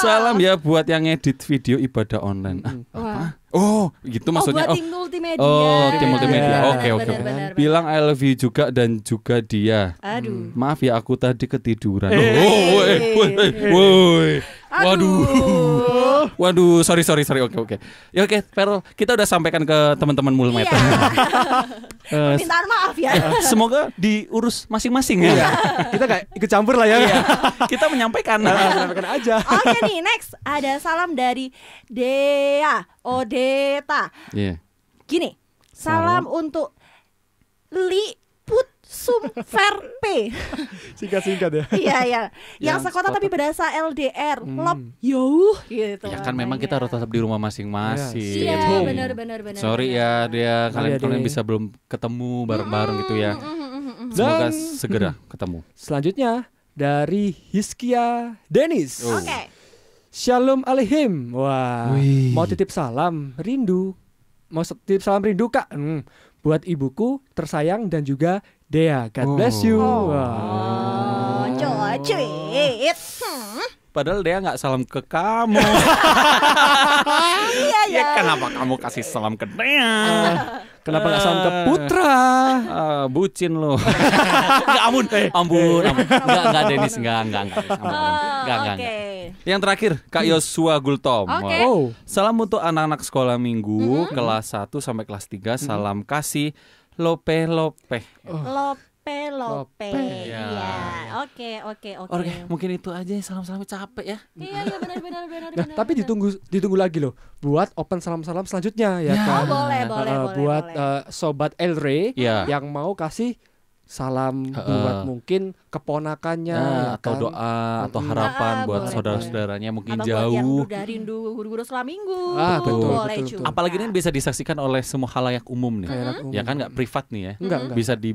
Salam ya buat yang edit video ibadah online. Ah, Wah. oh, gitu maksudnya. oh, Oh, buat tim multimedia. Oh, tim multimedia. Iya, Oke, oke. Bilang I love you juga dan juga dia. Aduh. Maaf ya aku tadi ketiduran. Eh. Oh, woi, woi, woi. Waduh. Aduh. Waduh, sorry sorry sorry. Oke oke. Ya oke, Ferel, kita udah sampaikan ke teman-teman Mulmeter. [LAUGHS] Eh, Mintaan maaf ya. semoga diurus masing-masing ya. Iya. Kita kayak ikut campur lah ya. Iya. Kita menyampaikan. Nah, sampaikan aja. Oke nih, next ada salam dari Dea Odeta. Iya. Gini, salam, untuk Liput Sumverpe. Singkat-singkat ya. iya iya. Yang, Yang sekota sekota. tapi berasa LDR. Hmm. Lop yauh gitu. Ya kan memang kita harus tetap di rumah masing-masing. Iya, at home. benar benar benar. Sorry ya dia kalian Iya, kalian bisa belum ketemu bareng-bareng gitu ya. Mm-mm. Semoga Dan- segera ketemu. Selanjutnya dari Hiskia Denis. Oh. Oke. Shalom Alehim. Wah, Wih. mau titip salam rindu. Mau titip salam rindu Kak. Hmm, buat ibuku tersayang dan juga Dea. God bless you. Oh. Oh, cuit. Hmm. Padahal dia nggak salam ke kamu. [LAUGHS] Iya ya. ya kenapa kamu kasih salam ke dia? Kenapa nggak salam ke Putra? Ah, bucin lo. [LAUGHS] Enggak ampun, ampun, ampun. Enggak, enggak Denis, enggak, enggak, enggak. Ampun, ampun. Oh. Yang terakhir, Kak Yosua Gultom. Oke. Wah. Oh, Salam untuk anak-anak sekolah minggu kelas 1 sampai kelas 3. Salam kasih Lope Lope. Lope lope. Lope. Iya. Ya. Oke oke oke. Oke, mungkin itu aja salam-salam capek ya. Iya iya benar benar benar. nah, benar, tapi ditunggu ditunggu lagi loh buat open salam-salam selanjutnya ya, Ya. kan. Oh, boleh Eh, boleh Eh, boleh. buat boleh. eh, sobat Elre Iya. yang mau kasih salam Heeh. buat mungkin keponakannya Nah, ya atau kan? doa atau harapan Ah, buat saudara-saudaranya mungkin Atau buat yang jauh. udah rindu guru-guru selama minggu. Ah, betul, boleh betul, juga. betul. Apalagi ini bisa disaksikan oleh semua halayak umum nih. Anak Ya kan nggak privat nih ya. Enggak, enggak. Bisa di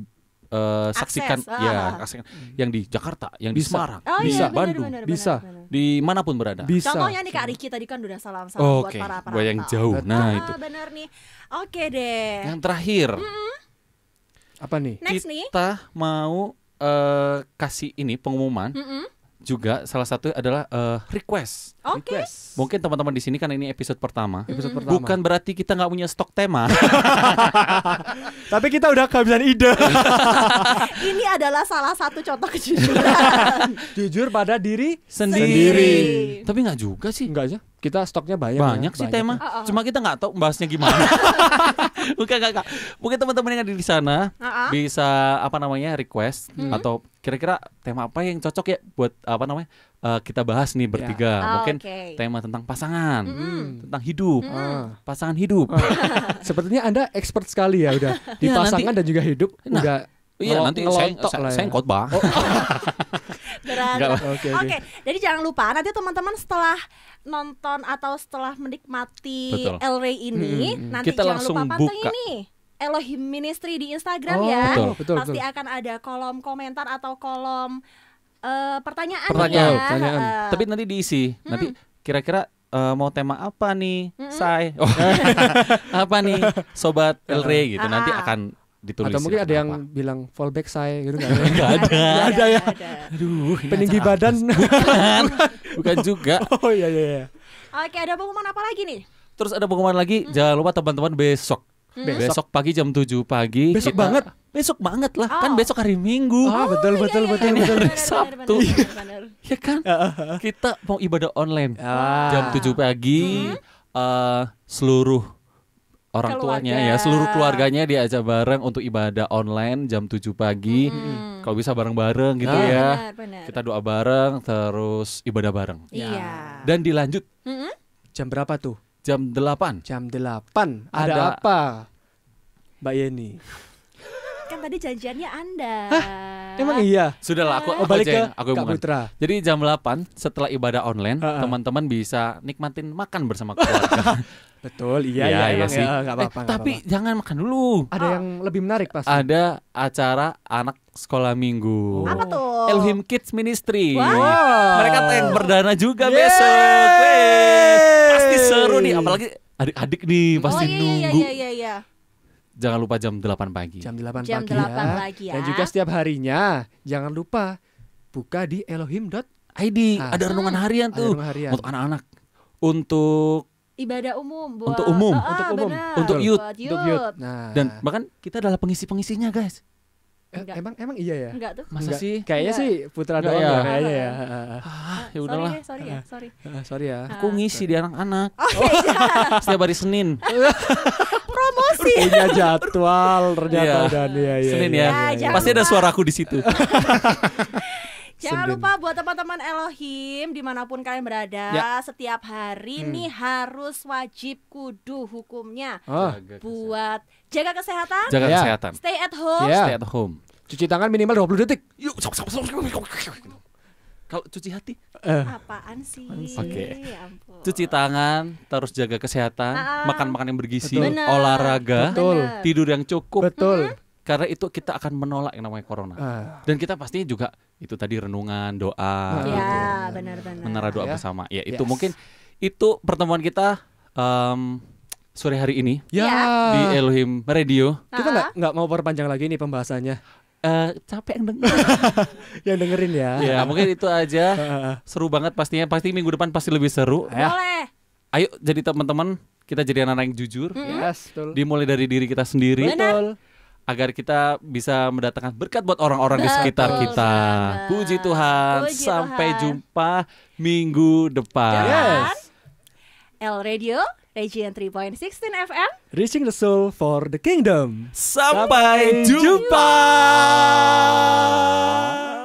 eh, saksikan Akses, ya, ah. saksikan. yang di Jakarta, yang di Bisa. Semarang, Oh di iya, Bandung, benar, benar, Bisa. benar. di mana pun berada. Bisa. Contohnya nih Kak Riki tadi kan udah salam-salam buat Oke, para gua yang jauh. Nah, Ah, itu. benar nih. Oke deh. Yang terakhir, Apa nih? Next nih. kita mau eh, kasih ini pengumuman Mm-mm. juga salah satu adalah eh, request. Oke. Request. Mungkin teman-teman di sini kan ini episode pertama. Episode pertama. Bukan berarti kita nggak punya stok tema. [LAUGHS] Tapi kita udah kehabisan ide. [LAUGHS] Ini adalah salah satu contoh kejujuran. [LAUGHS] Jujur pada diri sendiri. Tapi nggak juga sih. enggak aja. Kita stoknya banyak. Banyak ya. sih tema. Oh, oh. Cuma kita nggak tahu bahasnya gimana. [LAUGHS] Bukan nggak. Mungkin teman-teman yang ada di sana Ah, ah. bisa apa namanya request atau kira-kira tema apa yang cocok ya buat apa namanya eh, kita bahas nih bertiga. Ah, Mungkin oke. tema tentang pasangan, Hmm. tentang hidup, Ah. pasangan hidup. [LAUGHS] Sepertinya Anda expert sekali ya udah di Ya, pasangan dan juga hidup Nah, udah Iya nanti saya ngelontok saya, lah saya ya. khotbah. Berat. [LAUGHS] Oke, Oke, oke. jadi jangan lupa nanti teman-teman setelah nonton atau setelah menikmati Betul. El Rey ini, Hmm, nanti Kita jangan lupa pantengin buka. nih Elohim Ministry di Instagram Oh, ya. Betul. betul, Pasti betul. akan ada kolom komentar atau kolom eh, pertanyaan, Pertanyaan, ya. pertanyaan. Heeh. Tapi nanti diisi. Nanti kira-kira eh, mau tema apa nih, say? Oh, [LAUGHS] [LAUGHS] apa nih, sobat El Rey gitu. Nanti Ah. akan ditulis. Atau mungkin ya, ada yang apa. bilang fallback saya gitu [LAUGHS] enggak ada. Nggak ada. Nggak ada ya. nggak ada. Aduh, ini Peninggi badan. [LAUGHS] Bukan, bukan juga. [LAUGHS] oh iya iya iya. Oke, ada pengumuman apa lagi nih? Terus ada pengumuman lagi, jangan lupa teman-teman besok. Besok pagi jam 7 pagi. Besok banget? Besok banget lah, Oh. kan besok hari Minggu. Ah, betul iya, betul iya, betul iya, Ini betul. hari Sabtu. benar, benar, benar. Ya kan? Kita mau ibadah online. Ah. Jam 7 pagi eh, seluruh orang Keluarga. tuanya ya, seluruh keluarganya diajak bareng untuk ibadah online jam 7 pagi. Hmm. Kalau bisa bareng-bareng gitu Ah. ya. Benar, benar. Kita doa bareng terus ibadah bareng. Iya. Dan dilanjut Mm-mm. Jam berapa tuh? jam 8. Jam 8. Ada, Ada- apa? Mbak Yeni. Kan tadi janjiannya Anda. Emang iya? Sudahlah aku Oh, aku balik aja ke aku Kak. Putra. Jadi jam 8 setelah ibadah online, Ha-ha. teman-teman bisa nikmatin makan bersama keluarga. [LAUGHS] Betul, iya Iya, iya, iya emang sih. ya, Eh, apa-apa. nggak tapi apa-apa. jangan makan dulu. ada yang lebih menarik pasti. Ada acara anak sekolah minggu. Apa tuh? Elhim Kids Ministry. Wow. Mereka tayang perdana juga Yeay. besok. Weh. Pasti seru nih, apalagi adik-adik nih pasti oh iya iya nunggu. iya iya iya. Jangan lupa jam 8 pagi. Jam 8 Jam pagi 8 ya. pagi ya. Dan juga setiap harinya jangan lupa buka di elohim. ID Ah. ada renungan harian tuh renungan harian. untuk anak-anak. Untuk Ibadah umum buat Untuk umum. Ah, Untuk umum. Untuk youth. Buat Untuk youth. youth. Nah, dan bahkan kita adalah pengisi-pengisinya, guys. Eh, Enggak. emang emang iya ya? Enggak tuh. Masa Enggak. sih? Kayaknya Enggak. sih Putra Enggak doang ya? ya kayaknya ya. Ah. Ah, ya sorry udahlah. ya, sorry ya, sorry. Ah, Sorry ya. Aku ngisi di anak-anak Oh iya, [LAUGHS] setiap hari Senin. [LAUGHS] promosi. Punya jadwal ternyata Iya. dan ya ya. Senin iya, ya. Ya, iya, jangan Pasti ada suaraku di situ. [LAUGHS] Jangan Senin. lupa buat teman-teman Elohim di mana pun kalian berada, Ya. setiap hari Hmm. nih harus wajib kudu hukumnya Oh, buat jaga kesehatan, Jaga Ya. kesehatan. stay at home, Ya. Stay at home. Cuci tangan minimal 20 detik. Yuk. Kalau cuci hati, Eh, Apaan sih? Oke. Ya ampun. cuci tangan, terus jaga kesehatan, Ah. makan-makan yang bergizi, Betul. Olahraga, Betul. Tidur yang cukup. betul. Karena itu kita akan menolak yang namanya corona. Ah, Dan kita pastinya juga itu tadi renungan, doa, Ah, gitu. Ya, benar-benar. menara doa Ya. bersama. Ya itu Yes. mungkin itu pertemuan kita em, sore hari ini ya. di Elohim Radio. Kita nggak nggak mau perpanjang lagi nih pembahasannya. Eh capek yang denger. [LAUGHS] Yang dengerin ya. ya mungkin itu aja. [LAUGHS] Ah, ah, Seru banget pastinya. Pasti minggu depan pasti lebih seru. Ya. Boleh. Ayo jadi teman-teman kita jadi anak-anak yang jujur. ah. Yes, betul. Dimulai dari diri kita sendiri. Betul. Agar kita bisa mendatangkan berkat buat orang-orang di sekitar kita. banget. Puji Tuhan. Puji Sampai Tuhan. jumpa minggu depan. Yes. L Radio, Region 3.16 FM. Reaching the soul for the kingdom. Sampai Sampai jumpa. Kaulah